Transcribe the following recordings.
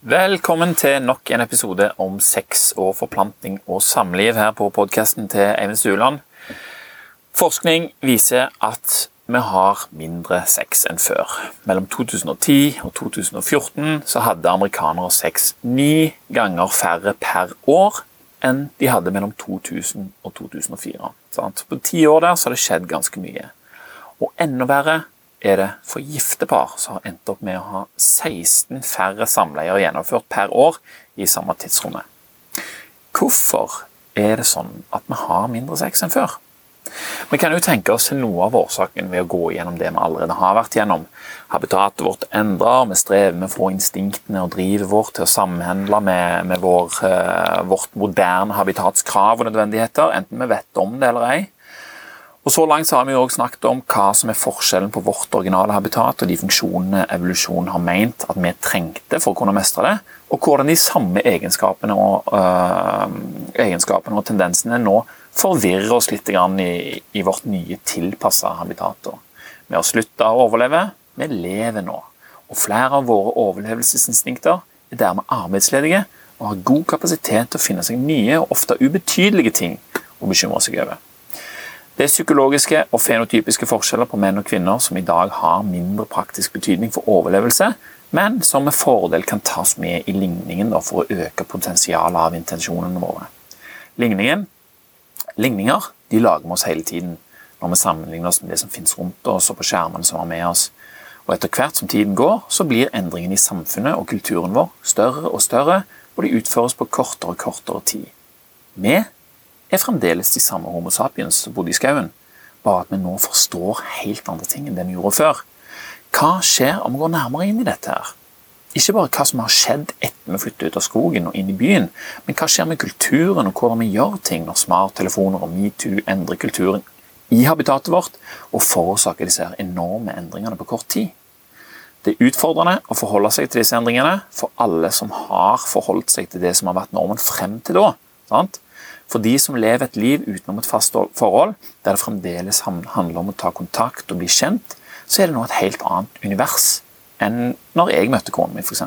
Velkommen til nok en episode om sex og forplantning og samliv her på podkasten til Eivind Stueland. Forskning viser at vi har mindre sex enn før. Mellom 2010 og 2014 så hadde amerikanere sex ni ganger færre per år enn de hadde mellom 2000 og 2004. På ti år der så har det skjedd ganske mye. Og enda verre er det for gifte par som har endt opp med å ha 16 færre samleier gjennomført per år i samme tidsrommet. Hvorfor er det sånn at vi har mindre sex enn før? Vi kan jo tenke oss noe av årsaken ved å gå gjennom det vi allerede har vært gjennom. Habitatet vårt endrer, vi strever med å få instinktene og drivet vårt til å samhandle med, med vår, uh, vårt moderne habitats krav og nødvendigheter, enten vi vet om det eller ei. Og Så langt så har vi jo også snakket om hva som er forskjellen på vårt originale habitat og de funksjonene evolusjonen har meint at vi trengte for å kunne mestre det, og hvordan de samme egenskapene og, øh, egenskapene og tendensene nå forvirrer oss litt i, i vårt nye tilpassa habitat. Vi har slutta å overleve, vi lever nå. Og flere av våre overlevelsesinstinkter er dermed arbeidsledige og har god kapasitet til å finne seg nye og ofte ubetydelige ting å bekymre seg over. Det er psykologiske og fenotypiske forskjeller på menn og kvinner som i dag har mindre praktisk betydning for overlevelse, men som med fordel kan tas med i ligningen for å øke potensialet av intensjonene våre. Ligningen, ligninger de lager vi oss hele tiden når vi sammenligner oss med det som finnes rundt oss og på skjermene som er med oss. Og Etter hvert som tiden går, så blir endringene i samfunnet og kulturen vår større og større, og de utføres på kortere og kortere tid. Vi er fremdeles de samme Homo sapiens som bodde i skauen, bare at vi nå forstår helt andre ting enn det vi gjorde før. Hva skjer om vi går nærmere inn i dette? her? Ikke bare hva som har skjedd etter vi flyttet ut av skogen og inn i byen, men hva skjer med kulturen og hvordan vi gjør ting når smarttelefoner og metoo endrer kulturen i habitatet vårt og forårsaker disse enorme endringene på kort tid. Det er utfordrende å forholde seg til disse endringene for alle som har forholdt seg til det som har vært normen frem til da. Sant? For de som lever et liv utenom et fast forhold, der det fremdeles handler om å ta kontakt og bli kjent, så er det nå et helt annet univers enn når jeg møtte kona mi, f.eks.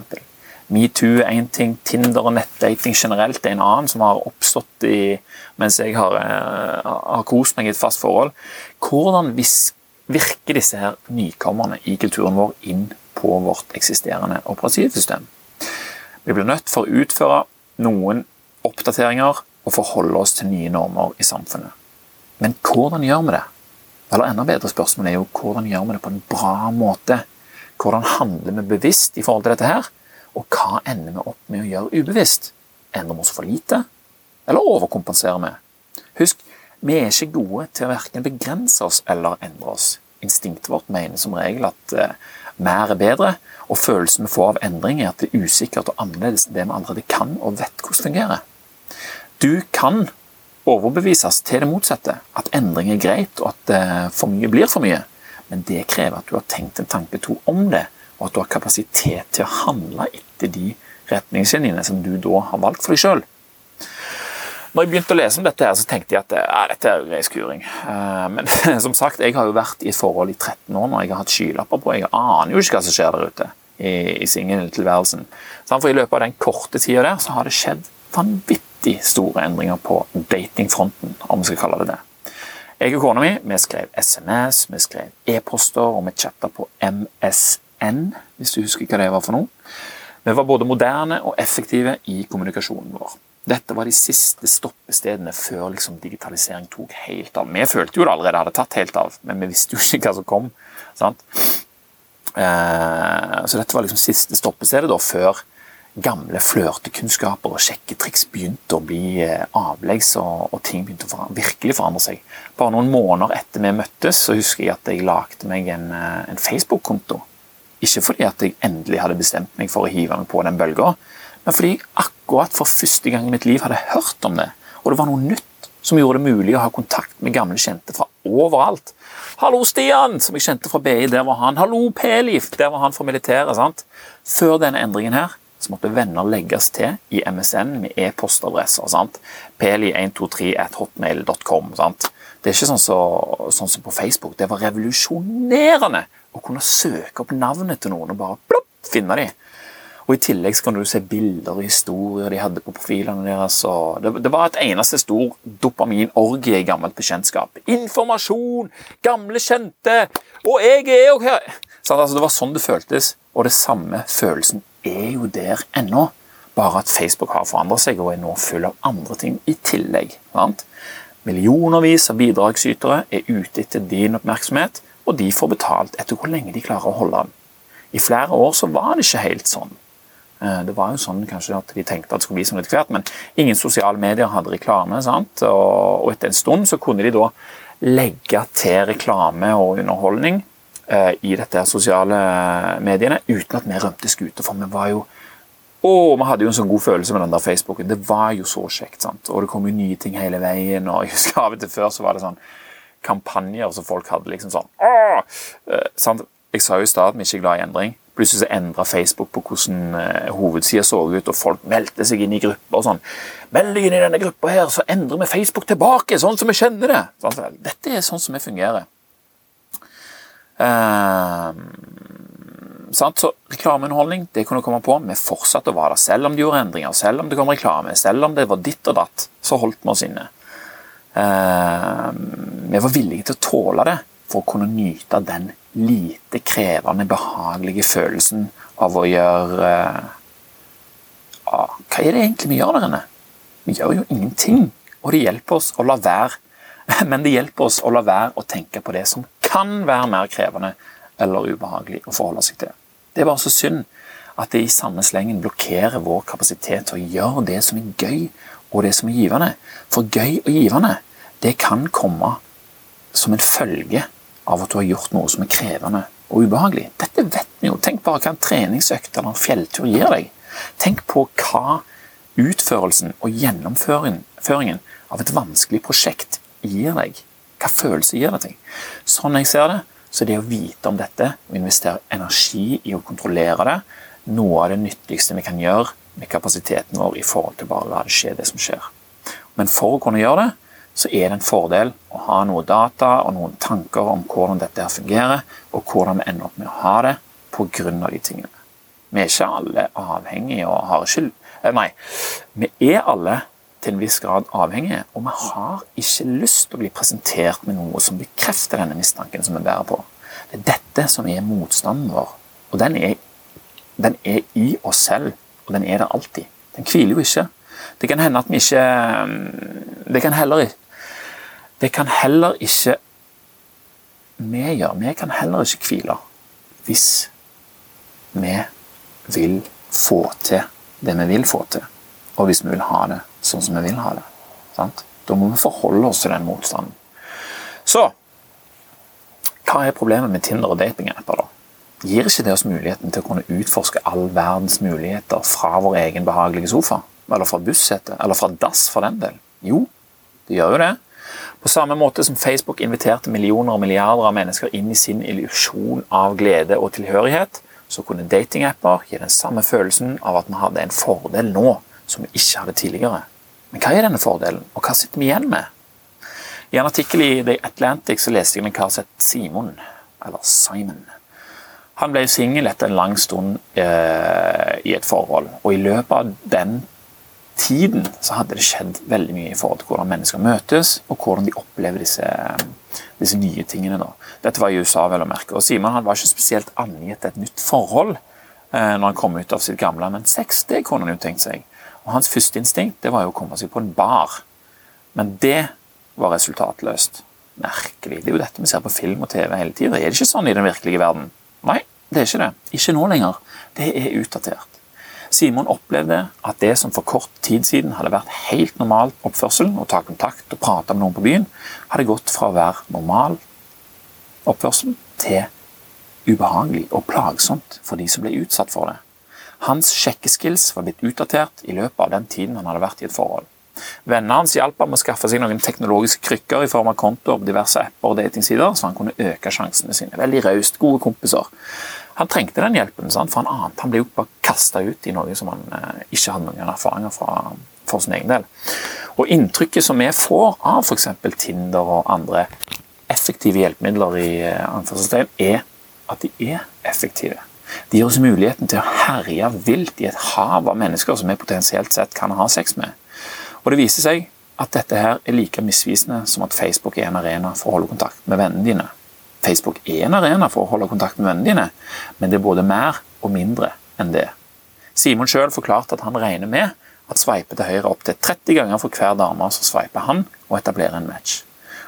Metoo er én ting, Tinder og nettdating generelt er en annen, som har oppstått i, mens jeg har, uh, har kost meg i et fast forhold. Hvordan virker disse her nykommerne i kulturen vår inn på vårt eksisterende operativsystem? Vi blir nødt for å utføre noen oppdateringer og forholde oss til nye normer i samfunnet. Men hvordan gjør vi det? Eller enda bedre spørsmål er jo hvordan gjør vi det på en bra måte? Hvordan handler vi bevisst i forhold til dette her? Og hva ender vi opp med å gjøre ubevisst? Endrer vi oss for lite? Eller overkompenserer vi? Husk, vi er ikke gode til å verken begrense oss eller endre oss. Instinktet vårt mener som regel at uh, mer er bedre, og følelsen vi får av endring, er at det er usikkert og annerledes enn det vi allerede kan og vet hvordan fungerer. Du kan overbevises til det motsatte, at endring er greit, og at eh, for mye blir for mye. Men det krever at du har tenkt en tanke to om det, og at du har kapasitet til å handle etter de retningslinjene som du da har valgt for deg sjøl. Når jeg begynte å lese om dette, her, så tenkte jeg at ja, dette er grei skuring. Eh, men som sagt, jeg har jo vært i et forhold i 13 år når jeg har hatt skylapper på. Jeg aner jo ikke hva som skjer der ute i, i singeltilværelsen. For i løpet av den korte tida der så har det skjedd vanvittig vanvittig store endringer på datingfronten, om vi skal kalle det det. Jeg og kona mi vi skrev SMS, vi skrev e-poster og vi chatta på MSN, hvis du husker hva det var for noe. Vi var både moderne og effektive i kommunikasjonen vår. Dette var de siste stoppestedene før liksom, digitalisering tok helt av. Vi følte jo det allerede hadde tatt helt av, men vi visste jo ikke hva som kom. Sant? Eh, så dette var liksom siste stoppestedet da, før gamle flørtekunnskaper og sjekketriks begynte å bli eh, avleggs, og, og ting begynte å for, virkelig forandre seg. Bare noen måneder etter vi møttes, så husker jeg at jeg lagde meg en, eh, en Facebook-konto. Ikke fordi at jeg endelig hadde bestemt meg for å hive meg på den bølga, men fordi jeg akkurat for første gang i mitt liv hadde hørt om det, og det var noe nytt som gjorde det mulig å ha kontakt med gamle kjente fra overalt. 'Hallo, Stian!' som jeg kjente fra BI, der var han. 'Hallo, P-Liv!' Der var han fra militæret. sant? Før denne endringen her så måtte venner legges til i MSN med e-postadresser. sant? peli123.hotmail.com. sant? Det er ikke sånn som så, sånn så på Facebook. Det var revolusjonerende å kunne søke opp navnet til noen og bare plopp, finne dem. Og I tillegg så kan du se bilder og historier de hadde på profilene deres. Det, det, var et eneste stor dopaminorgie i gammelt bekjentskap. Informasjon! Gamle kjente! Og jeg er jo her! Så altså, det var sånn det føltes, og det samme følelsen er jo der ennå. Bare at Facebook har forandret seg og er nå full av andre ting i tillegg. Sant? Millionervis av bidragsytere er ute etter din oppmerksomhet, og de får betalt etter hvor lenge de klarer å holde den. I flere år så var det ikke helt sånn. Eh, det var jo sånn kanskje at De tenkte at det skulle bli sånn etter hvert, men ingen sosiale medier hadde reklame. sant? Og etter en stund så kunne de da legge til reklame og underholdning i dette sosiale mediene uten at vi rømte skute. For vi var jo å, vi hadde jo en sånn god følelse med den der Facebooken. Det var jo så kjekt. sant? Og det kom jo nye ting hele veien. og jeg husker Av og til før så var det sånn kampanjer som folk hadde liksom sånn Åh! Eh, sant? Jeg sa jo i stad at vi ikke er glad i endring. Plutselig så endra Facebook på hvordan uh, hovedsida så ut, og folk meldte seg inn i grupper. og sånn. 'Meld deg inn i denne gruppa, her, så endrer vi Facebook tilbake, sånn som vi kjenner det.' Dette er sånn som vi fungerer. Uh, sant? Så Reklameunderholdning det kunne komme på. Vi fortsatte å være der, selv om det gjorde endringer, selv om det kom reklame, selv om det var ditt og datt. Så holdt vi oss inne. Eh, vi var villige til å tåle det for å kunne nyte den lite krevende, behagelige følelsen av å gjøre uh, Hva er det egentlig vi gjør der inne? Vi gjør jo ingenting. Og det hjelper oss å la være. Men det hjelper oss å la være å tenke på det som kan være mer krevende eller ubehagelig å forholde seg til. Det er bare så synd at det i samme slengen blokkerer vår kapasitet til å gjøre det som er gøy, og det som er givende. For gøy og givende, det kan komme som en følge av at du har gjort noe som er krevende og ubehagelig. Dette vet vi jo. Tenk bare hva en treningsøkt eller en fjelltur gir deg. Tenk på hva utførelsen og gjennomføringen av et vanskelig prosjekt gir deg. Hva følelse gir det ting? Sånn jeg ser det, så det å vite om dette og investere energi i å kontrollere det, noe av det nyttigste vi kan gjøre med kapasiteten vår i forhold til bare å la det skje, det som skjer. Men for å kunne gjøre det, så er det en fordel å ha noe data og noen tanker om hvordan dette her fungerer, og hvordan vi ender opp med å ha det pga. de tingene. Vi er ikke alle avhengige og har ikke eh, Nei, vi er alle til en viss grad avhengige, og vi har ikke lyst til å bli presentert med noe som bekrefter denne mistanken som vi bærer på. Det er dette som er motstanden vår, og den er, den er i oss selv, og den er der alltid. Den hviler jo ikke. Det kan hende at vi ikke Det kan heller ikke det kan heller ikke vi gjøre. Vi kan heller ikke hvile hvis vi vil få til det vi vil få til, og hvis vi vil ha det sånn som vi vil ha det. Sant? Da må vi forholde oss til den motstanden. Så hva er problemet med Tinder og datingapper? da? Gir ikke det oss muligheten til å kunne utforske all verdens muligheter fra vår egen behagelige sofa? Eller fra bussetet? Eller fra dass, for den del? Jo, det gjør jo det. På samme måte som Facebook inviterte millioner og milliarder av mennesker inn i sin illusjon av glede og tilhørighet, så kunne datingapper gi den samme følelsen av at vi hadde en fordel nå som vi ikke hadde tidligere. Men hva er denne fordelen, og hva sitter vi igjen med? I en artikkel i The Atlantic så leste jeg en kar som het Simon, eller Simon. Han ble singel etter en lang stund eh, i et forhold, og i løpet av den tiden så hadde det skjedd veldig mye i forhold til hvordan mennesker møtes, og hvordan de opplever disse, disse nye tingene. Da. Dette var i USA, vel å merke. Og Simon han var ikke spesielt angitt et nytt forhold eh, når han kom ut av sitt gamle, men sex det kunne han jo tenkt seg. Og Hans første instinkt det var jo å komme seg på en bar. Men det var resultatløst. Merkelig. Det er jo dette vi ser på film og TV hele tida. Er det ikke sånn i den virkelige verden? Nei, det er ikke det. Ikke nå lenger. Det er utdatert. Simon opplevde at det som for kort tid siden hadde vært helt normal oppførsel, å ta kontakt og prate med noen på byen, hadde gått fra å være normal oppførsel til ubehagelig og plagsomt for de som ble utsatt for det. Hans sjekkeskills var blitt utdatert i løpet av den tiden han hadde vært i et forhold. Vennene hans hjalp ham å skaffe seg noen teknologiske krykker i form av kontoer på diverse apper og datingsider, så han kunne øke sjansene sine. Veldig raust, gode kompiser. Han trengte den hjelpen, sant? for han ante han ble jo bare kasta ut i noe som han eh, ikke hadde noen erfaringer fra for sin egen del. Og Inntrykket som vi får av f.eks. Tinder og andre effektive hjelpemidler, i eh, er at de er effektive. Det gir oss muligheten til å herje vilt i et hav av mennesker som vi potensielt sett kan ha sex med. Og det viser seg at dette her er like misvisende som at Facebook er en arena for å holde kontakt med vennene dine. Facebook er en arena for å holde kontakt med vennene dine, men det er både mer og mindre enn det. Simon sjøl forklarte at han regner med at sveipe til høyre opptil 30 ganger for hver dame som sveiper han, og etablerer en match.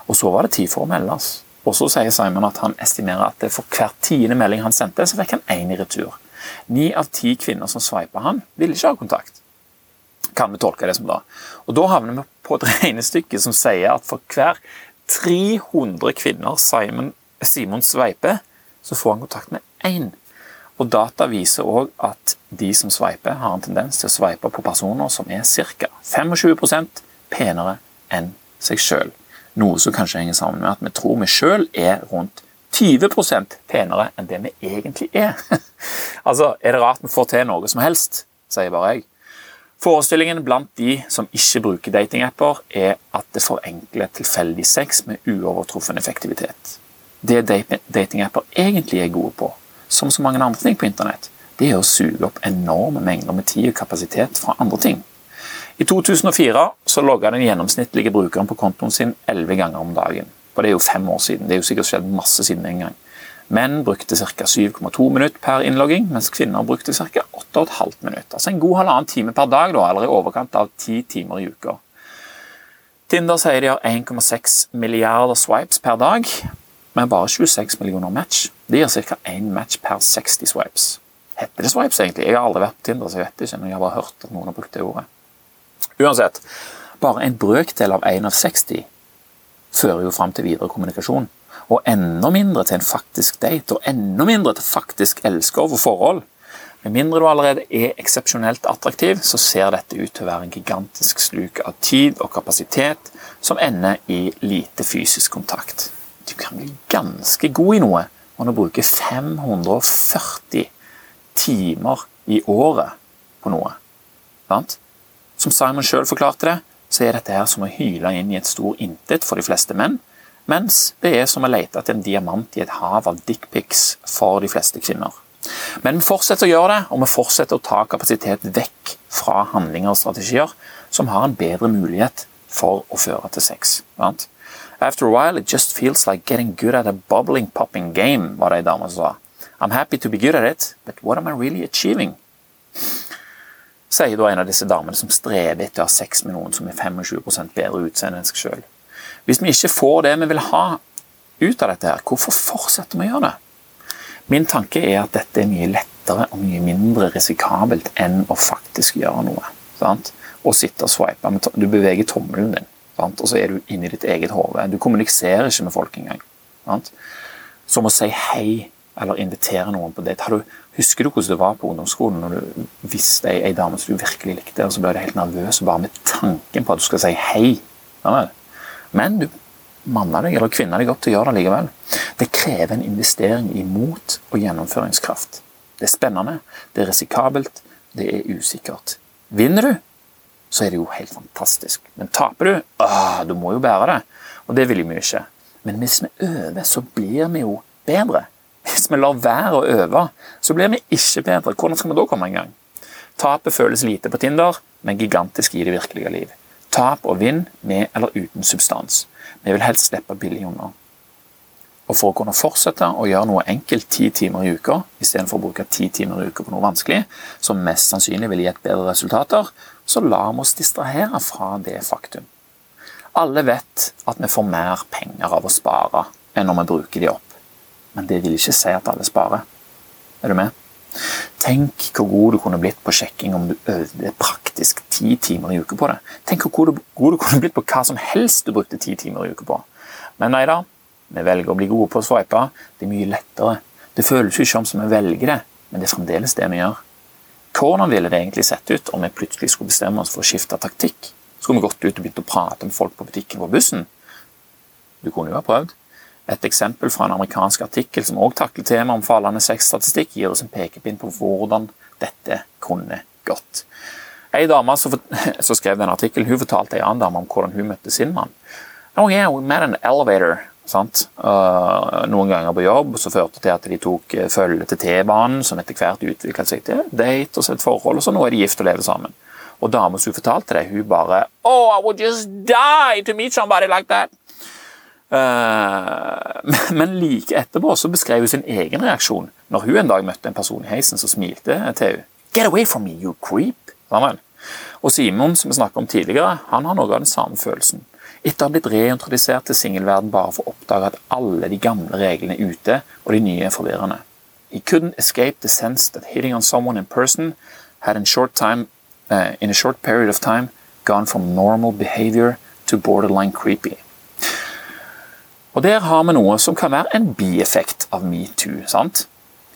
Og så var det tid for å meldes. Og så sier Simon at han estimerer at for hver tiende melding han sendte, så fikk han én i retur. Ni av ti kvinner som sveipa han, ville ikke ha kontakt. Kan vi tolke det som da. Og Da havner vi på et regnestykke som sier at for hver 300 kvinner Simon, Simon sveiper, så får han kontakt med én. Og Data viser òg at de som sveiper, har en tendens til å sveipe på personer som er ca. 25 penere enn seg sjøl. Noe som kanskje henger sammen med at vi tror vi sjøl er rundt 20% penere enn det vi egentlig er. altså, Er det rart vi får til noe som helst, sier bare jeg. Forestillingen blant de som ikke bruker datingapper, er at det forenkler tilfeldig sex med uovertruffen effektivitet. Det datingapper egentlig er gode på, som så mange andre ting på internett, det er å suge opp enorme mengder med tid og kapasitet fra andre ting. I 2004 så logga den gjennomsnittlige brukeren på kontoen sin 11 ganger om dagen. Og Det er jo fem år siden. Det er jo sikkert skjedd masse siden en gang. Menn brukte ca. 7,2 minutter per innlogging, mens kvinner brukte ca. 8,5 minutter. Altså en god halvannen time per dag, da, eller i overkant av 10 timer i uka. Tinder sier de har 1,6 milliarder swipes per dag, men bare 26 millioner match. Det gir ca. én match per 60 swipes. Heter det swipes, egentlig? Jeg har aldri vært på Tinder, så jeg vet ikke, men jeg har bare hørt at noen har brukt det ordet. Uansett, bare en brøkdel av 1 av 60 fører jo fram til videre kommunikasjon. Og enda mindre til en faktisk date, og enda mindre til faktisk elsker og forhold. Med mindre du allerede er eksepsjonelt attraktiv, så ser dette ut til å være en gigantisk sluk av tid og kapasitet som ender i lite fysisk kontakt. Du kan bli ganske god i noe når du bruker 540 timer i året på noe. Sant? Som Simon sjøl forklarte det, så er dette her som å hyle inn i et stor intet for de fleste menn, mens det er som å lete etter en diamant i et hav av dickpics for de fleste kvinner. Men vi fortsetter å gjøre det, og vi fortsetter å ta kapasitet vekk fra handlinger og strategier som har en bedre mulighet for å føre til sex. Sant? After a while, it just feels like getting good at a bubbling popping game, var det ei dame som sa. I'm happy to be good at it, but what am I really achieving? Sier da en av disse damene som strever etter å ha sex med noen som er 25 bedre utseende enn seg sjøl. Hvis vi ikke får det vi vil ha ut av dette, her, hvorfor fortsetter vi å gjøre det? Min tanke er at dette er mye lettere og mye mindre risikabelt enn å faktisk gjøre noe. Sant? Å sitte og swipe. Du beveger tommelen din, sant? og så er du inni ditt eget hode. Du kommuniserer ikke med folk engang. Sant? Som å si hei eller invitere noen på date. Du, husker du hvordan det var på ungdomsskolen når du visste ei, dame som du virkelig likte, og så ble du helt nervøs bare med tanken på at du skal si hei? Men du manna deg eller kvinna deg opp til å gjøre det likevel. Det krever en investering i mot og gjennomføringskraft. Det er spennende, det er risikabelt, det er usikkert. Vinner du, så er det jo helt fantastisk. Men taper du, åh, du må jo bære det. Og det vil vi ikke. Men hvis vi øver, så blir vi jo bedre. Hvis vi lar være å øve, så blir vi ikke bedre. Hvordan skal vi da komme i gang? Tapet føles lite på Tinder, men gigantisk i det virkelige liv. Tap og vinn med eller uten substans. Vi vil helst slippe billig unna. Og For å kunne fortsette å gjøre noe enkelt ti timer i uka, istedenfor å bruke ti timer i uka på noe vanskelig, som mest sannsynlig vil gi et bedre resultater, så lar vi oss distrahere fra det faktum. Alle vet at vi får mer penger av å spare enn når vi bruker de opp men det vil ikke si at alle sparer. Er du med? Tenk hvor god du kunne blitt på sjekking om du øvde praktisk ti timer i uka på det. Tenk hvor god du, kunne blitt på hva som helst du brukte ti timer i uka på. Men nei da, vi velger å bli gode på å sveipe. Det er mye lettere. Det føles ikke som vi velger det, men det er fremdeles det vi gjør. Hvordan ville det egentlig sett ut om vi plutselig skulle bestemme oss for å skifte taktikk? Skulle vi gått ut og begynt å prate med folk på butikken på bussen? Du kunne jo ha prøvd. Et eksempel fra en amerikansk artikkel som også takler temaet om fallende sexstatistikk, gir oss en pekepinn på hvordan dette kunne gått. En dame som, skrev den artikkelen, hun fortalte en annen dame om hvordan hun møtte sin mann. Oh yeah, we met an elevator. Sant? noen ganger på jobb så førte til at de tok følge til T-banen, som etter hvert utviklet seg til date og et forhold, og så nå er de gift og lever sammen. Og dama som fortalte det, hun bare Oh, I would just die to meet somebody like that. Uh, men like etterpå så beskrev hun sin egen reaksjon når hun en dag møtte en person i heisen som smilte til henne. Get away from me, you creep! Og Simon, som vi snakket om tidligere, han har noe av den samme følelsen etter å ha blitt reintrodusert til singelverden bare for å oppdage at alle de gamle reglene er ute, og de nye er forvirrende. He couldn't escape the sense that hitting on someone in person had in, short time, uh, in a short period of time gone from normal behavior to borderline creepy. Og Der har vi noe som kan være en bieffekt av metoo. sant?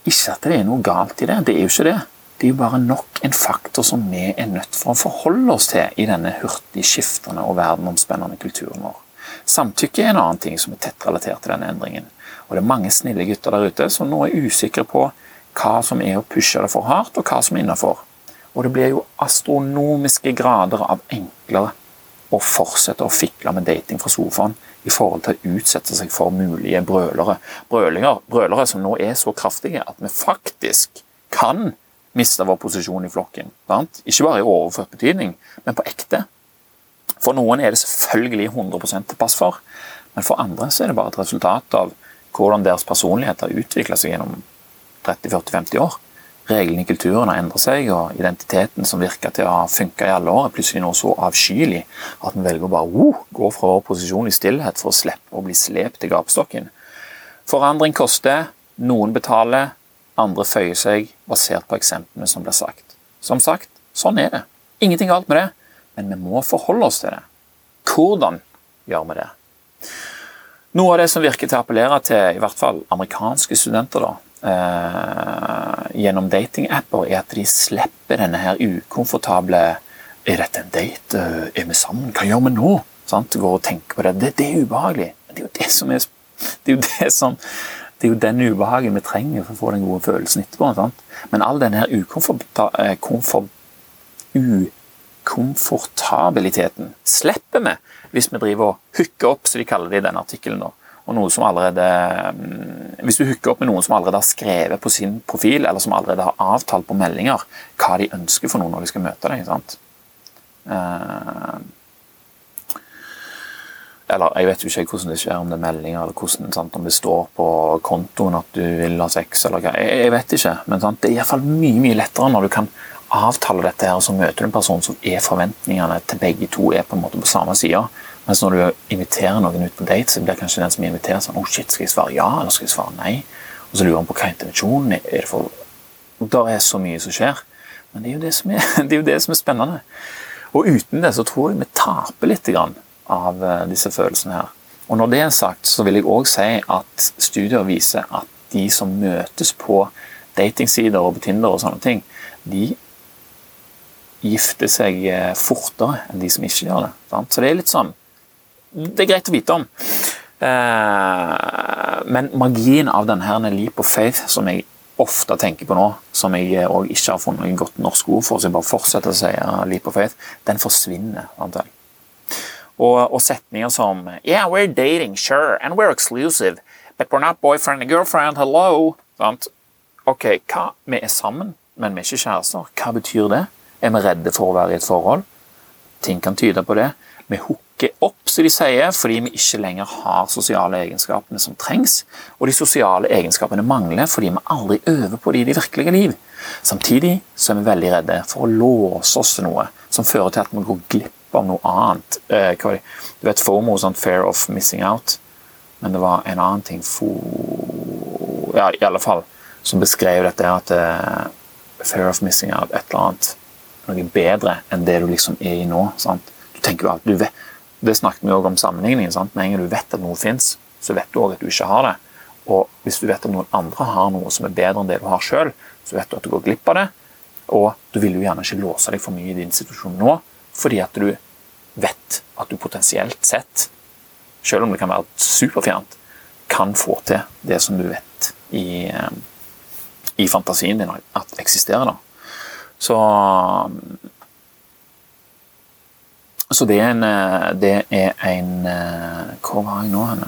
Ikke at det er noe galt i det, det er jo ikke det. Det er jo bare nok en faktor som vi er nødt for å forholde oss til i denne hurtig skiftende og verdenomspennende kulturen vår. Samtykke er en annen ting som er tett relatert til denne endringen. Og det er mange snille gutter der ute som nå er usikre på hva som er å pushe det for hardt, og hva som er innafor. Og det blir jo astronomiske grader av enklere å fortsette å fikle med dating fra sofaen i forhold til å utsette seg for mulige brølere. Brølinger, brølere som nå er så kraftige at vi faktisk kan miste vår posisjon i flokken. Sant? Ikke bare i overført betydning, men på ekte. For noen er det selvfølgelig 100 til pass for, men for andre så er det bare et resultat av hvordan deres personlighet har utvikla seg gjennom 30-40-50 år. Reglene i kulturen har endret seg, og identiteten som virka til å ha funka i alle år, er plutselig nå så avskyelig at vi velger å bare uh, gå fra vår posisjon i stillhet for å slippe å bli slept til gapestokken. Forandring koster, noen betaler, andre føyer seg basert på eksemplene som blir sagt. Som sagt, sånn er det. Ingenting galt med det, men vi må forholde oss til det. Hvordan gjør vi det? Noe av det som virker til å appellere til i hvert fall amerikanske studenter, da, gjennom datingapper, er at de slipper denne her ukomfortable Er dette en date? Er vi sammen? Hva gjør vi nå? Sant? Går og tenker på det. det. Det er ubehagelig. Det er jo det som er det er jo det som det er jo den ubehagen vi trenger for å få den gode følelsen etterpå. Sant? Men all denne eh, ukomfortabiliteten slipper vi hvis vi driver og hooker opp, som de kaller det i denne artikkelen. Og noe som allerede, mm, Hvis du hooker opp med noen som allerede har skrevet på sin profil, eller som allerede har avtalt på meldinger hva de ønsker for noen når de skal møte deg. sant? Uh, eller jeg vet jo ikke hvordan det skjer, om det er meldinger eller hvordan, sant, om det står på kontoen at du vil ha sex. eller hva. Jeg vet ikke, men sant, det er iallfall mye mye lettere når du kan avtale dette her, og så møter du en person som er forventningene til begge to er på en måte på samme side. Mens når du inviterer noen ut på date, så blir det kanskje den som inviterer sånn oh shit, Skal jeg svare ja, eller skal jeg svare nei? Og så lurer han på hva intensjonen er. det for... Der er så mye som skjer. Men det er det er, det er, jo det som er spennende. Og uten det så tror jeg vi taper litt. Av eh, disse følelsene her. Og Når det er sagt, så vil jeg òg si at studier viser at de som møtes på datingsider og på Tinder og sånne ting, de gifter seg eh, fortere enn de som ikke gjør det. Sant? Så det er litt sånn Det er greit å vite om. Eh, men magien av denne leap of faith, som jeg ofte tenker på nå, som jeg òg ikke har funnet noe godt norsk ord for, så jeg bare fortsetter å si leap of faith, den forsvinner. antakelig. Og, og, setninger som Yeah, we're dating, sure, and we're exclusive, but we're not boyfriend and girlfriend, hello. Sant? Ok, hva? Vi er sammen, men vi er ikke kjærester. Hva betyr det? Er vi redde for å være i et forhold? Ting kan tyde på det. Vi hooker opp, som de sier, fordi vi ikke lenger har sosiale egenskapene som trengs. Og de sosiale egenskapene mangler fordi vi aldri øver på det i det virkelige liv. Samtidig så er vi veldig redde for å låse oss til noe som fører til at vi går glipp av noe annet. Eh, du vet FOMO, sånn fair of missing out. Men det var en annen ting fo, Ja, i alle fall. Som beskrev dette at uh, fair of missing out, et eller annet noe bedre enn det du liksom er i nå. Sant? Du tenker jo at du vet, Det snakket vi òg om sammenligningen. Sant? Med en gang du vet at noe fins, så vet du òg at du ikke har det. Og hvis du vet at noen andre har noe som er bedre enn det du har sjøl, så vet du at du går glipp av det. Og du vil jo gjerne ikke låse deg for mye i din situasjon nå, fordi at du vet at du potensielt sett, selv om det kan være superfjernt, kan få til det som du vet i, eh, i fantasien din at eksisterer. da. Så så det er en, eh, det er en eh, Hvor var jeg nå hen?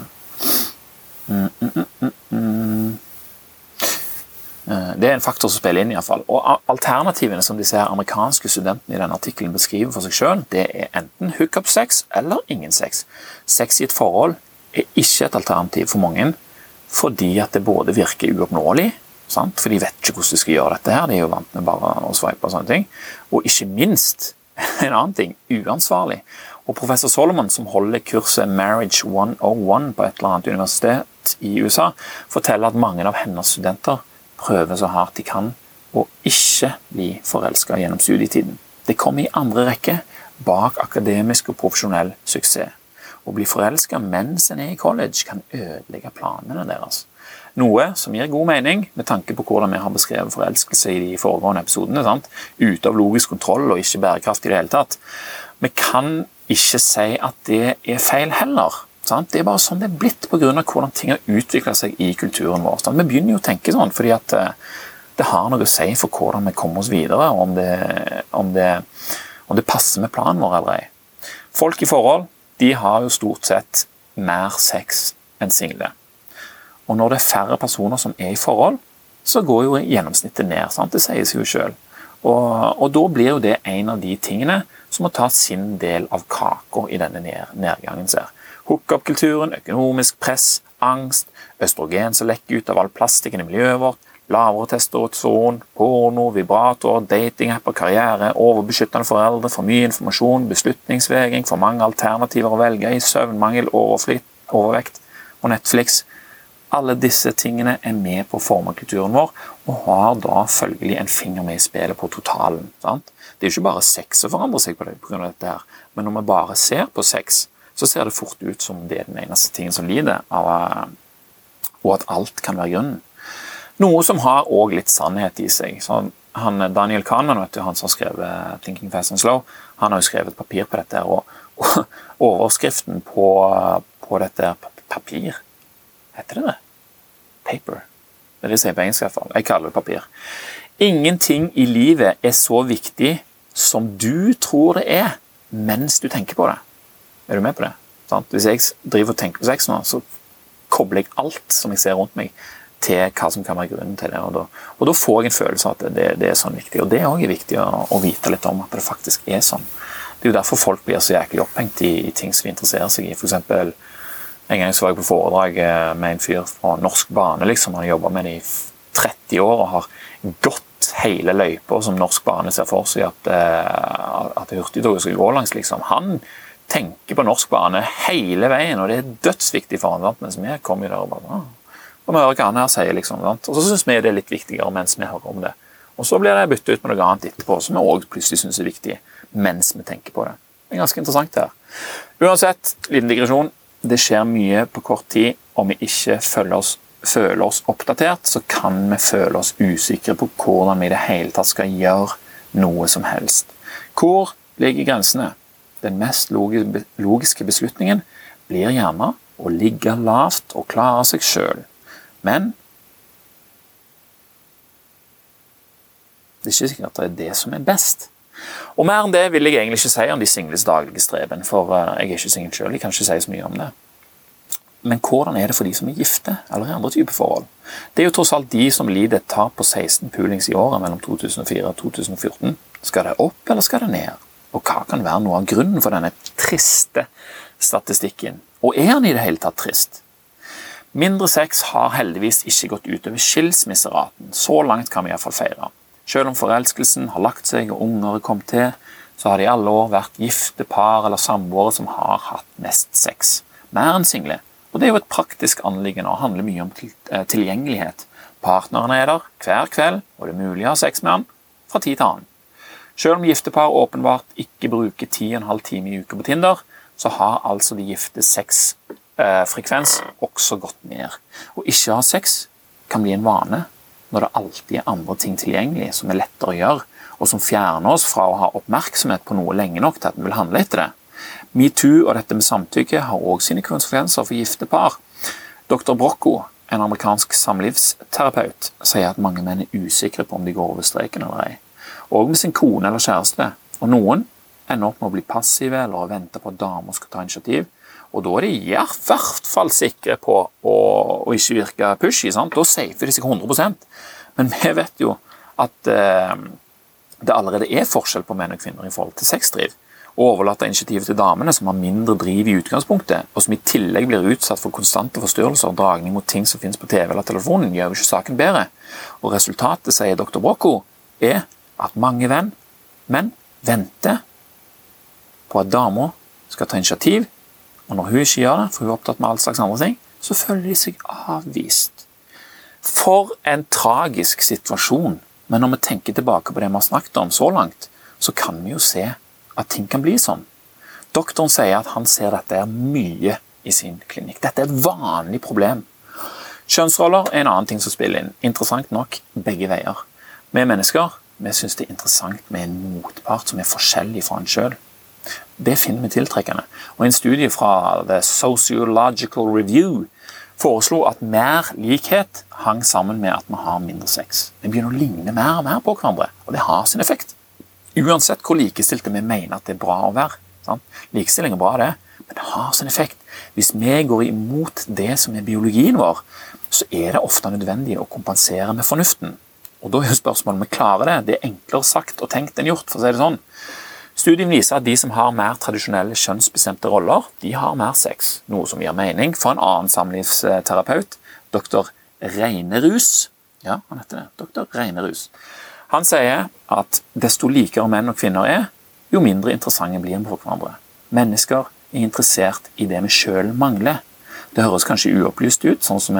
Mm, mm, mm, mm. Eh, det er en faktor som spiller inn. I fall. Og Alternativene som disse her amerikanske studentene i denne artikkelen beskriver for seg selv, det er enten hookup-sex eller ingen sex. Sex i et forhold er ikke et alternativ for mange, fordi at det både virker uoppnåelig, sant? for de vet ikke hvordan de skal gjøre dette. her, De er jo vant med bare å sveipe og sånne ting. Og ikke minst, en annen ting, uansvarlig. Og Professor Solomon, som holder kurset Marriage 101 på et eller annet universitet i USA, forteller at mange av hennes studenter prøver så hardt de kan å ikke bli forelska gjennom studietiden. Det kommer i andre rekke bak akademisk og profesjonell suksess. Å bli forelska mens en er i college, kan ødelegge planene deres. Noe som gir god mening med tanke på hvordan vi har beskrevet forelskelse i de foregående episodene. Sant? Ute av logisk kontroll og ikke bærekraftig i det hele tatt. Vi kan ikke si at det er feil heller. Sant? Det er bare sånn det er blitt pga. hvordan ting har utvikla seg i kulturen vår. Sant? Vi begynner jo å tenke sånn fordi at eh, det har noe å si for hvordan vi kommer oss videre, og om det, om det, om det passer med planen vår eller ei. Folk i forhold de har jo stort sett mer sex enn single. Og når det er færre personer som er i forhold, så går jo gjennomsnittet ned. Sant? Det sies jo sjøl. Og, og, da blir jo det en av de tingene som må ta sin del av kaka i denne nedgangen. ser. Hookup-kulturen, økonomisk press, angst, østrogen som lekker ut av all plastikken i miljøet vårt, lavere testosteron, porno, vibrator, datingapper, karriere, overbeskyttende foreldre, for mye informasjon, beslutningsvegring, for mange alternativer å velge i, søvnmangel, overvekt og Netflix. Alle disse tingene er med på å forme kulturen vår, og har da følgelig en finger med i spillet på totalen. Sant? Det er jo ikke bare sex som forandrer seg på, det, på grunn av dette, her, men når vi bare ser på sex, så ser det fort ut som det er den eneste tingen som lider, av, og at alt kan være grunnen. Noe som har òg litt sannhet i seg. Så han, Daniel Kahneman, vet du, han som har skrevet 'Thinking Fast and Slow', han har jo skrevet papir på dette. og, og Overskriften på, på dette papir Heter det det? Paper. Det er det jeg sier på engelsk. i hvert fall. Jeg kaller det papir. Ingenting i livet er så viktig som du tror det er, mens du tenker på det. Er du med på det? Sant? Hvis jeg driver og tenker på sex nå, så kobler jeg alt som jeg ser rundt meg, til hva som kan være grunnen til det. Og da, og da får jeg en følelse av at det, det er sånn viktig. Og det er òg viktig å, å, vite litt om at det faktisk er sånn. Det er jo derfor folk blir så jæklig opphengt i, i ting som de interesserer seg i. For eksempel, en gang så var jeg på foredrag eh, med en fyr fra Norsk Bane. liksom, Han har jobba med det i 30 år og har gått hele løypa som Norsk Bane ser for seg at, eh, at hurtigtoget skal gå langs. liksom. Han tenker på norsk bane hele veien, og det er dødsviktig for han. Mens vi kommer der og bare og vi hører hva han her sier, liksom. Sant? Og så syns vi det er litt viktigere mens vi hører om det. Og så blir det byttet ut med noe annet etterpå, som vi òg plutselig syns er viktig mens vi tenker på det. Det er ganske interessant her. Uansett, liten digresjon. Det skjer mye på kort tid. Om vi ikke føler oss, føler oss oppdatert, så kan vi føle oss usikre på hvordan vi i det hele tatt skal gjøre noe som helst. Hvor ligger grensene? Den mest logiske beslutningen blir gjerne å ligge lavt og klare seg sjøl. Men det er ikke sikkert at det er det som er best. Og Mer enn det vil jeg egentlig ikke si om de singles daglige streben, for eh, jeg er ikke singel sjøl. Jeg kan ikke si så mye om det. Men hvordan er det for de som er gifte eller i andre typer forhold? Det er jo tross alt de som lider et tap på 16 pulings i året mellom 2004 og 2014. Skal det opp, eller skal det ned? Og hva kan være noe av grunnen for denne triste statistikken? Og er den i det hele tatt trist? Mindre sex har heldigvis ikke gått utover skilsmisseraten. Så langt kan vi iallfall feire. Selv om forelskelsen har lagt seg og unger er kommet til, så har det i alle år vært gifte par eller samboere som har hatt mest sex. Mer enn single. Og det er jo et praktisk anliggende og handler mye om eh, tilgjengelighet. Partneren er der hver kveld, og det er mulig å ha sex med han fra tid til annen. Selv om giftepar åpenbart ikke bruker 10,5 timer i uka på Tinder, så har altså de gifte sexfrekvens eh, også gått ned. Å ikke ha sex kan bli en vane når det alltid er andre ting tilgjengelig som er lettere å gjøre, og som fjerner oss fra å ha oppmerksomhet på noe lenge nok til at vi vil handle etter det. Metoo og dette med samtykke har òg sine konsekvenser for gifte par. Dr. Brocco, en amerikansk samlivsterapeut, sier at mange menn er usikre på om de går over streken eller ei og med sin kone eller kjæreste. Og noen ender opp med å bli passive eller å vente på at damer skal ta initiativ. Og da er de i hvert fall sikre på å, å ikke virke pushy. Sant? Da safer de seg 100% Men vi vet jo at eh, det allerede er forskjell på menn og kvinner i forhold til sexdriv. Å overlate initiativet til damene, som har mindre driv i utgangspunktet, og som i tillegg blir utsatt for konstante forstyrrelser og dragning mot ting som finnes på TV eller telefonen, gjør jo ikke saken bedre. Og resultatet, sier dr. Brocco, er at mange venn, menn venter på at dama skal ta initiativ, og når hun ikke gjør det, for hun er opptatt med all slags andre ting, så føler de seg avvist. For en tragisk situasjon. Men når vi tenker tilbake på det vi har snakket om så langt, så kan vi jo se at ting kan bli sånn. Doktoren sier at han ser dette mye i sin klinikk. Dette er et vanlig problem. Kjønnsroller er en annen ting som spiller inn. Interessant nok begge veier. Vi mennesker vi syns det er interessant med en motpart som er forskjellig fra en sjøl. Det finner vi tiltrekkende. Og En studie fra The Sociological Review foreslo at mer likhet hang sammen med at vi har mindre sex. Vi begynner å ligne mer og mer på hverandre, og det har sin effekt. Uansett hvor likestilte vi mener at det er bra å være. Sant? Likestilling er bra, det, men det har sin effekt. Hvis vi går imot det som er biologien vår, så er det ofte nødvendig å kompensere med fornuften. Og Da er jo spørsmålet om vi klarer det. Det er enklere sagt og tenkt enn gjort. for å si det sånn. Studien viser at de som har mer tradisjonelle kjønnsbestemte roller, de har mer sex, noe som gir mening for en annen samlivsterapeut, dr. Reinerus. Ja, han heter det. Dr. Reinerus. Han sier at desto likere menn og kvinner er, jo mindre interessante blir vi for hverandre. Mennesker er interessert i det vi sjøl mangler. Det høres kanskje uopplyst ut, sånn som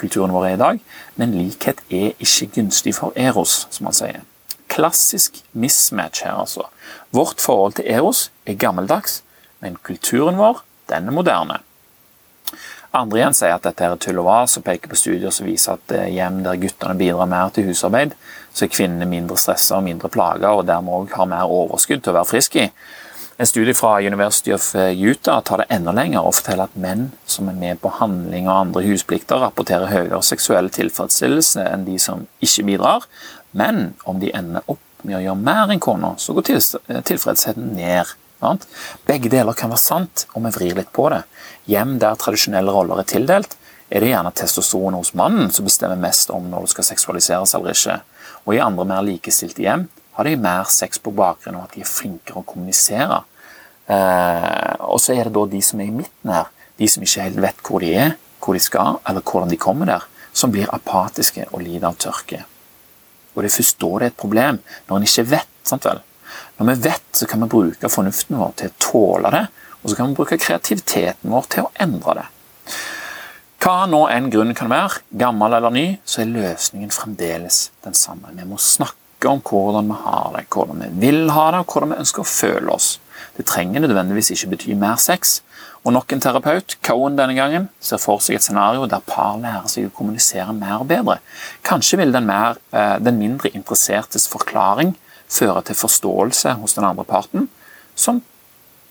kulturen vår er i dag, men likhet er ikke gunstig for Eros, som han sier. Klassisk mismatch her, altså. Vårt forhold til Eros er gammeldags, men kulturen vår, den er moderne. Andre igjen sier at dette er tull og vas, og peker på studier som viser at eh, hjem der guttene bidrar mer til husarbeid, så er kvinnene mindre stressa og mindre plaga, og dermed òg har mer overskudd til å være friske i. En studie fra University of eh, Utah tar det enda lenger og forteller at menn som er med på handling og andre husplikter, rapporterer høyere seksuell tilfredsstillelse enn de som ikke bidrar. Men om de ender opp med å gjøre mer enn kona, så går eh, tilfredsheten ned. Begge deler kan være sant om vi vrir litt på det. Hjem der tradisjonelle roller er tildelt, er det gjerne testosteron hos mannen som bestemmer mest om når det skal seksualiseres eller ikke. Og i andre mer likestilte hjem har de mer sex på bakgrunn av at de er flinkere å kommunisere. Eh, og så er det da de som er i midten her, de som ikke helt vet hvor de er, hvor de skal, eller hvordan de kommer der, som blir apatiske og lider av tørke. Og Det er først da det er et problem, når en ikke vet. sant vel? Når vi vet, så kan vi bruke fornuften vår til å tåle det, og så kan vi bruke kreativiteten vår til å endre det. Hva nå enn grunnen kan være, gammel eller ny, så er løsningen fremdeles den samme. Vi må snakke om hvordan vi har det, hvordan vi vil ha det, og hvordan vi ønsker å føle oss. Det trenger nødvendigvis ikke bety mer sex. Og nok en terapeut, Cohen denne gangen, ser for seg et scenario der par lærer seg å kommunisere mer og bedre. Kanskje vil den, mer, eh, den mindre interessertes forklaring føre til forståelse hos den andre parten, som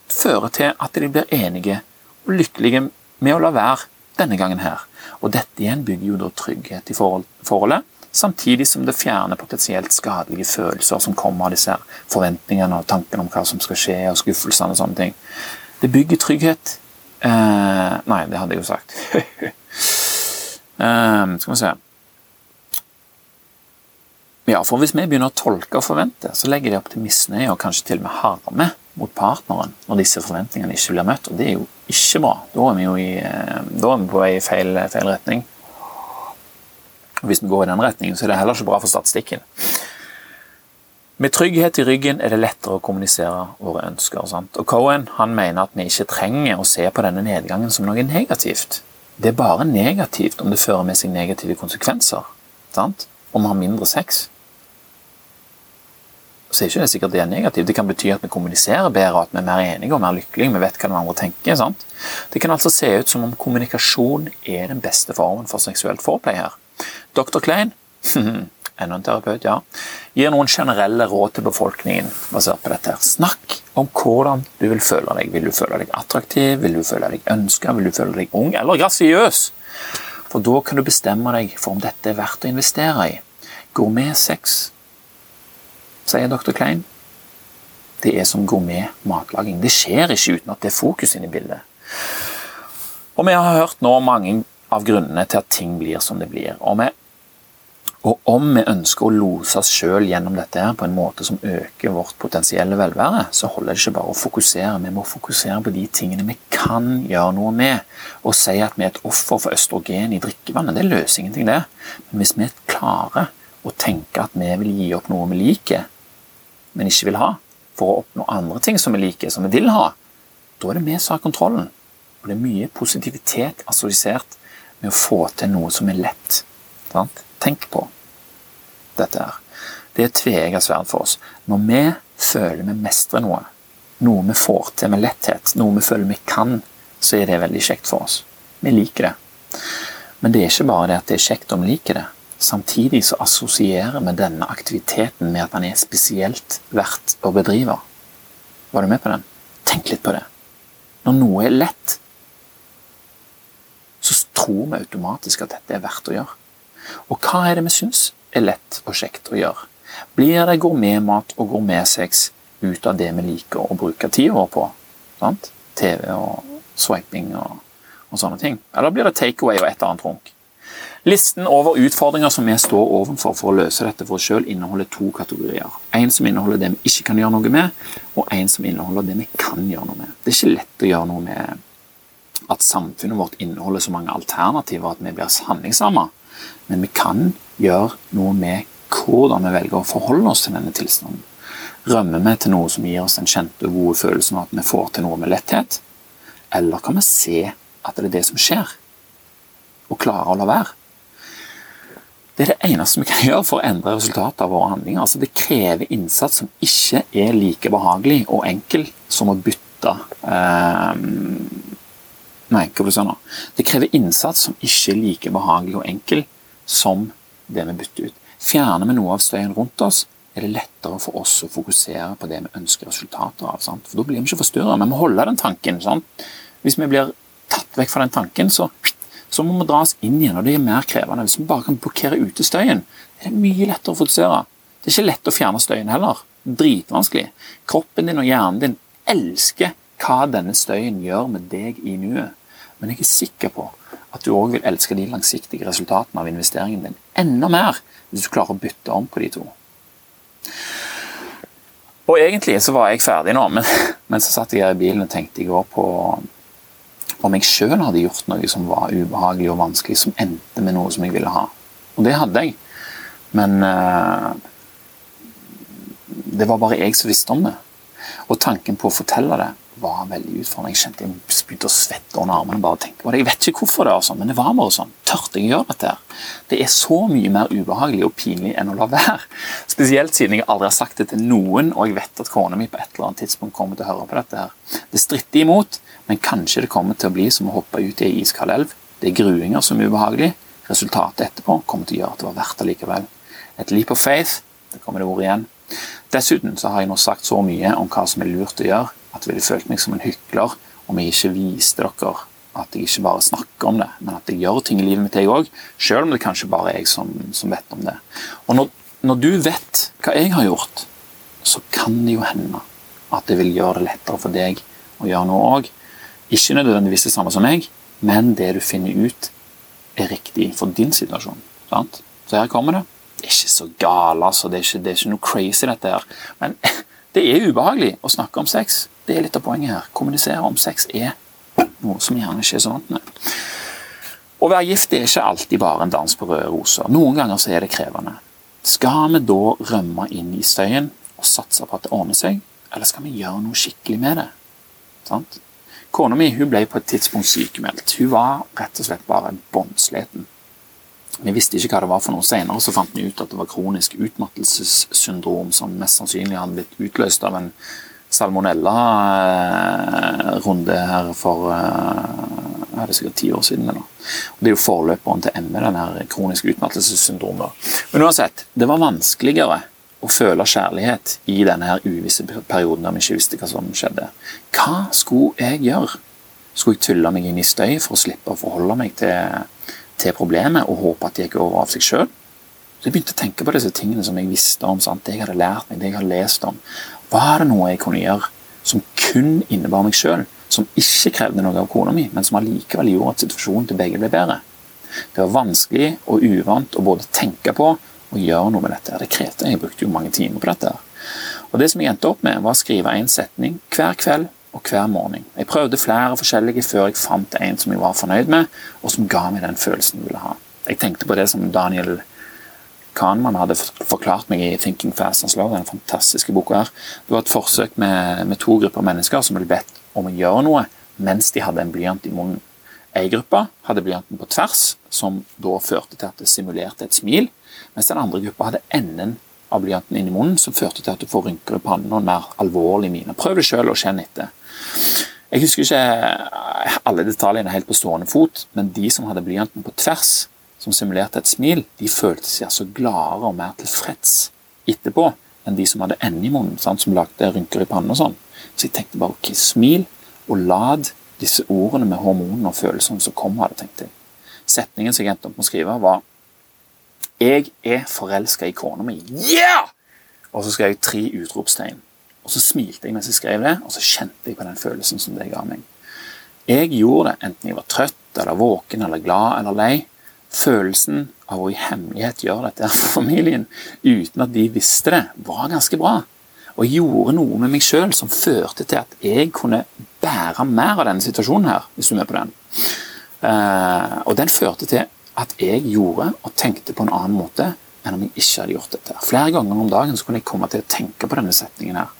fører til at de blir enige og lykkelige med å la være denne gangen her. Og dette igjen bygger jo da trygghet i forholdet, samtidig som det fjerner potensielt skadelige følelser som kommer av disse forventningene og tankene om hva som skal skje, og skuffelsene og sånne ting. Det bygger trygghet. Eh, nei, det hadde jeg jo sagt. eh, skal vi se Ja, for hvis vi begynner å tolke og forvente, så legger det opp til misnøye og kanskje til og med harme mot partneren når disse forventningene ikke blir møtt, og det er jo ikke bra. Da er vi jo i, eh, da er vi på vei i feil, feil retning. Og Hvis vi går i den retningen, så er det heller ikke bra for statistikken. Med trygghet i ryggen er det lettere å kommunisere våre ønsker. Sant? Og Cohen han mener at vi ikke trenger å se på denne nedgangen som noe negativt. Det er bare negativt om det fører med seg negative konsekvenser. Sant? Om vi har mindre sex. Så er ikke det sikkert det er negativt. Det kan bety at vi kommuniserer bedre, at vi er mer enige og mer lykkelige. Vi vet hva den andre tenker. Sant? Det kan altså se ut som om kommunikasjon er den beste formen for seksuelt foreplay her. Dr. Klein, enda en terapeut, ja, gir noen generelle råd til befolkningen basert på dette. her. Snakk om hvordan du vil føle deg. Vil du føle deg attraktiv? Vil du føle deg ønska? Vil du føle deg ung eller grasiøs? For da kan du bestemme deg for om dette er verdt å investere i. Gourmetsex, sier dr. Klein, det er som gourmet matlaging. Det skjer ikke uten at det er fokus inne i bildet. Og vi har hørt nå mange av grunnene til at ting blir som det blir. Og, vi, og om vi ønsker å lose oss sjøl gjennom dette her på en måte som øker vårt potensielle velvære, så holder det ikke bare å fokusere. Vi må fokusere på de tingene vi kan gjøre noe med. Og si at vi er et offer for østrogen i drikkevannet, det løser ingenting, det. Men hvis vi klarer å tenke at vi vil gi opp noe vi liker, men ikke vil ha, for å oppnå andre ting som vi liker, som vi vil ha, da er det vi som har kontrollen. Og det er mye positivitet assosiert med å få til noe som er lett. Sant? Tenk på dette her. Det er et tveegget sverd for oss. Når vi føler vi mestrer noe, noe vi får til med letthet, noe vi føler vi kan, så er det veldig kjekt for oss. Vi liker det. Men det er ikke bare det at det er kjekt om vi liker det. Samtidig så assosierer vi denne aktiviteten med at den er spesielt verdt å bedrive. Var du med på den? Tenk litt på det. Når noe er lett, så tror vi automatisk at dette er verdt å gjøre. Og hva er det vi syns er lett og kjekt å gjøre? Blir det gourmetmat og gourmetsex ut av det vi liker å bruke tida vår på? Sant? TV og swiping og, og, sånne ting. Eller blir det takeaway og et eller annet runk? Listen over utfordringer som vi står overfor for å løse dette for oss sjøl, inneholder to kategorier. En som inneholder det vi ikke kan gjøre noe med, og en som inneholder det vi kan gjøre noe med. Det er ikke lett å gjøre noe med at samfunnet vårt inneholder så mange alternativer at vi blir handlingslamma. Men vi kan gjøre noe med hvordan vi velger å forholde oss til denne tilstanden. Rømmer vi til noe som gir oss den kjente og gode følelsen av at vi får til noe med letthet? Eller kan vi se at det er det som skjer, og klare å la være? Det er det eneste vi kan gjøre for å endre resultatet av våre handlinger. Altså, det krever innsats som ikke er like behagelig og enkel som å bytte eh, Nei, hva vil du nå? Det krever innsats som ikke er like behagelig og enkel som det vi bytter ut. Fjerner vi noe av støyen rundt oss, er det lettere for oss å fokusere på det vi ønsker resultater av. Sant? For Da blir vi ikke forstyrra. Vi må holde den tanken. Sant? Hvis vi blir tatt vekk fra den tanken, så, så må vi dra oss inn igjen, og det er mer krevende. Hvis vi bare kan blokkere ute støyen, det er mye lettere å fokusere. Det er ikke lett å fjerne støyen heller. Dritvanskelig. Kroppen din og hjernen din elsker hva denne støyen gjør med deg i nuet. Men jeg er sikker på at du òg vil elske de langsiktige resultatene av investeringen din enda mer hvis du klarer å bytte om på de to. Og egentlig så var jeg ferdig nå, men, men så satt jeg her i bilen og tenkte i går på om jeg sjøl hadde gjort noe som var ubehagelig og vanskelig, som endte med noe som jeg ville ha. Og det hadde jeg. Men uh, det var bare jeg som visste om det. Og tanken på å fortelle det var veldig utfordrende. Jeg kjente jeg begynte å svette under armene. bare tenke det. Jeg vet ikke hvorfor det sånn, men det var bare sånn. Tørte jeg å gjøre dette? her? Det er så mye mer ubehagelig og pinlig enn å la være. Spesielt siden jeg aldri har sagt det til noen, og jeg vet at kona mi på et eller annet tidspunkt kommer til å høre på dette. her. Det stritter imot, men kanskje det kommer til å bli som å hoppe ut i ei iskald elv. Det er gruinger som er ubehagelig. Resultatet etterpå kommer til å gjøre at det var verdt det likevel. Et leap of faith, det kommer det ord igjen. Dessuten så har jeg nå sagt så mye om hva som er lurt å gjøre, at jeg ville følt meg som en hykler om jeg ikke viste dere at jeg ikke bare snakker om det, men at jeg gjør ting i livet mitt, jeg òg. Selv om det kanskje bare er jeg som, som vet om det. Og når, når, du vet hva jeg har gjort, så kan det jo hende at det vil gjøre det lettere for deg å gjøre noe òg. Ikke nødvendigvis det samme som meg, men det du finner ut, er riktig for din situasjon. Sant? Så her kommer det. Det er ikke så gale, altså. Det er ikke, det er ikke noe crazy, dette her. Men det er ubehagelig å snakke om sex. Det er litt av poenget her. Kommunisere om sex er noe som gjerne ikke er så vant med. Å være gift er ikke alltid bare en dans på røde roser. Noen ganger så er det krevende. Skal vi da rømme inn i støyen og satse på at det ordner seg, eller skal vi gjøre noe skikkelig med det? Sant? Kona mi hun ble på et tidspunkt sykemeldt. Hun var rett og slett bare båndsliten. Vi visste ikke hva det var for noe. Senere så fant vi ut at det var kronisk utmattelsessyndrom som mest sannsynlig hadde blitt utløst av en salmonella-runde her for eh, er det sikkert ti år siden. Eller? Det er jo forløperen til ME, den her kroniske utmattelsessyndromet. Men uansett, det var vanskeligere å føle kjærlighet i denne her uvisse perioden der vi ikke visste hva som skjedde. Hva skulle jeg gjøre? Skulle jeg tulle meg inn i støy for å slippe å forholde meg til, til problemet og håpe at det gikk over av seg sjøl? Så jeg begynte å tenke på disse tingene som jeg visste om, sant? det jeg hadde lært meg, det jeg hadde lest om. Var det noe jeg kunne gjøre som kun innebar meg sjøl, som ikke krevde noe av kona mi, men som allikevel gjorde at situasjonen til begge ble bedre. Det var vanskelig og uvant å både tenke på og gjøre noe med dette. Det krevde, Jeg brukte jo mange timer på dette. Og Det som jeg endte opp med, var å skrive en setning hver kveld og hver morgen. Jeg prøvde flere forskjellige før jeg fant en som jeg var fornøyd med, og som ga meg den følelsen jeg ville ha. Jeg tenkte på det som Daniel Kahneman hadde forklart meg i 'Thinking Fast and Slow', den fantastiske boka her. Det var et forsøk med, med to grupper mennesker som ble bedt om å gjøre noe mens de hadde en blyant i munnen. Ei gruppe hadde blyanten på tvers, som da førte til at det simulerte et smil, mens den andre gruppa hadde enden av blyanten inni munnen, som førte til at du får rynker i pannen og en mer alvorlig mine. Prøv det sjøl og kjenn etter. Jeg husker ikke alle detaljene helt på stående fot, men de som hadde blyanten på tvers, som simulerte et smil, de følte seg altså gladere og mer tilfreds etterpå enn de som hadde ende i munnen, sant? som lagde rynker i pannen og sånn. Så jeg tenkte bare ok, smil og lad disse ordene med hormonene og følelsene som kommer, hadde tenkt jeg. Setningen som jeg endte opp med å skrive, var Jeg er forelska i kona mi. Yeah! Og så skrev jeg tre utropstegn. Og så smilte jeg mens jeg skrev det, og så kjente jeg på den følelsen som det ga meg. Jeg gjorde det enten jeg var trøtt eller våken eller glad eller lei. Følelsen av å i hemmelighet gjøre dette for familien uten at de visste det, var ganske bra. Og gjorde noe med meg sjøl som førte til at jeg kunne bære mer av denne situasjonen her, hvis du er med på den. Uh, og den førte til at jeg gjorde og tenkte på en annen måte enn om jeg ikke hadde gjort dette. Flere ganger om dagen så kunne jeg komme til å tenke på denne setningen her.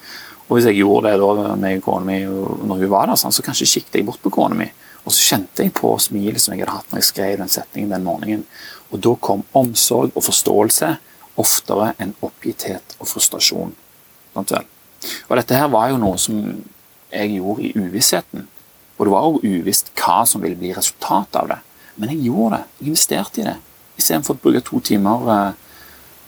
Og hvis jeg gjorde det da med kona mi når hun var der, så kanskje kikket jeg bort på kona mi og så kjente jeg på smilet som jeg hadde hatt når jeg skrev den setningen den morgenen. Og da kom omsorg og forståelse oftere enn oppgitthet og frustrasjon. Og dette her var jo noe som jeg gjorde i uvissheten. Og det var jo uvisst hva som ville bli resultatet av det. Men jeg gjorde det. Jeg investerte i det. Istedenfor å bruke to timer Eh,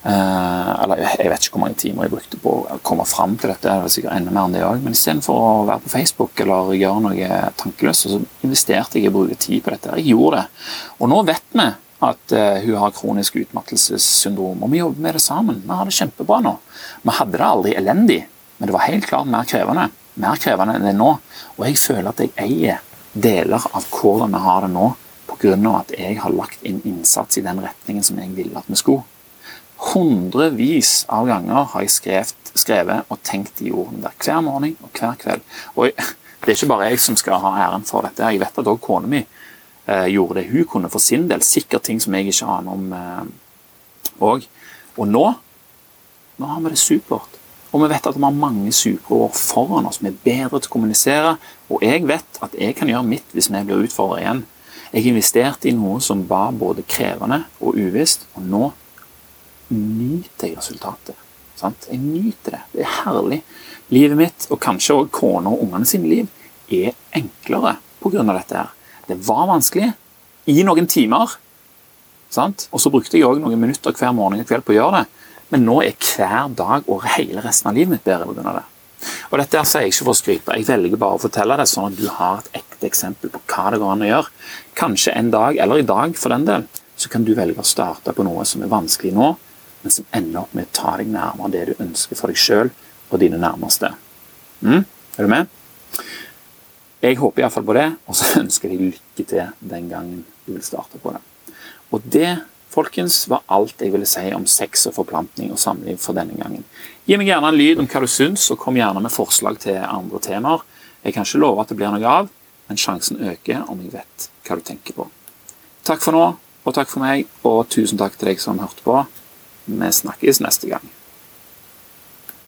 eller jeg vet ikke hvor mange timer jeg brukte på å komme fram til dette. det var sikkert enda mer enn det også, Men istedenfor å være på Facebook eller gjøre noe tankeløst, så investerte jeg i å bruke tid på dette. Jeg gjorde det. Og nå vet vi at uh, hun har kronisk utmattelsessyndrom, og vi jobber med det sammen. Vi har det kjempebra nå. Vi hadde det aldri elendig, men det var helt klart mer krevende. Mer krevende enn det er nå. Og jeg føler at jeg eier deler av hvordan vi har det nå, pga. at jeg har lagt inn innsats i den retningen som jeg ville at vi skulle. Hundrevis av ganger har jeg skrevet, skrevet og tenkt de ordene der hver morgen og hver kveld. Og det er ikke bare jeg som skal ha æren for dette. Jeg vet at òg kona mi eh, gjorde det hun kunne for sin del. Sikkert ting som jeg ikke aner om òg. Eh, og nå, nå har vi det supert. Og vi vet at vi har mange supre år foran oss. Vi er bedre til å kommunisere. Og jeg vet at jeg kan gjøre mitt hvis vi blir utfordret igjen. Jeg investerte i noe som var både krevende og uvisst, og nå nyter jeg resultatet. Sant? Jeg nyter det. Det er herlig. Livet mitt, og kanskje også kona og ungene sine liv, er enklere pga. dette. her. Det var vanskelig i noen timer, sant? og så brukte jeg også noen minutter hver morgen og kveld på å gjøre det. Men nå er hver dag og hele resten av livet mitt bedre pga. det. Og dette sier jeg ikke for å skryte, jeg velger bare å fortelle det sånn at du har et ekte eksempel på hva det går an å gjøre. Kanskje en dag, eller i dag for den del, så kan du velge å starte på noe som er vanskelig nå, men som ender opp med å ta deg nærmere det du ønsker for deg sjøl og dine nærmeste. Mm? Er du med? Jeg håper iallfall på det, og så ønsker jeg lykke til den gangen du vil starte på det. Og det folkens, var alt jeg ville si om sex og forplantning og samliv for denne gangen. Gi meg gjerne en lyd om hva du syns, og kom gjerne med forslag til andre temaer. Jeg kan ikke love at det blir noe av, men sjansen øker om jeg vet hva du tenker på. Takk for nå, og takk for meg, og tusen takk til deg som hørte på. Vi snakkes neste gang.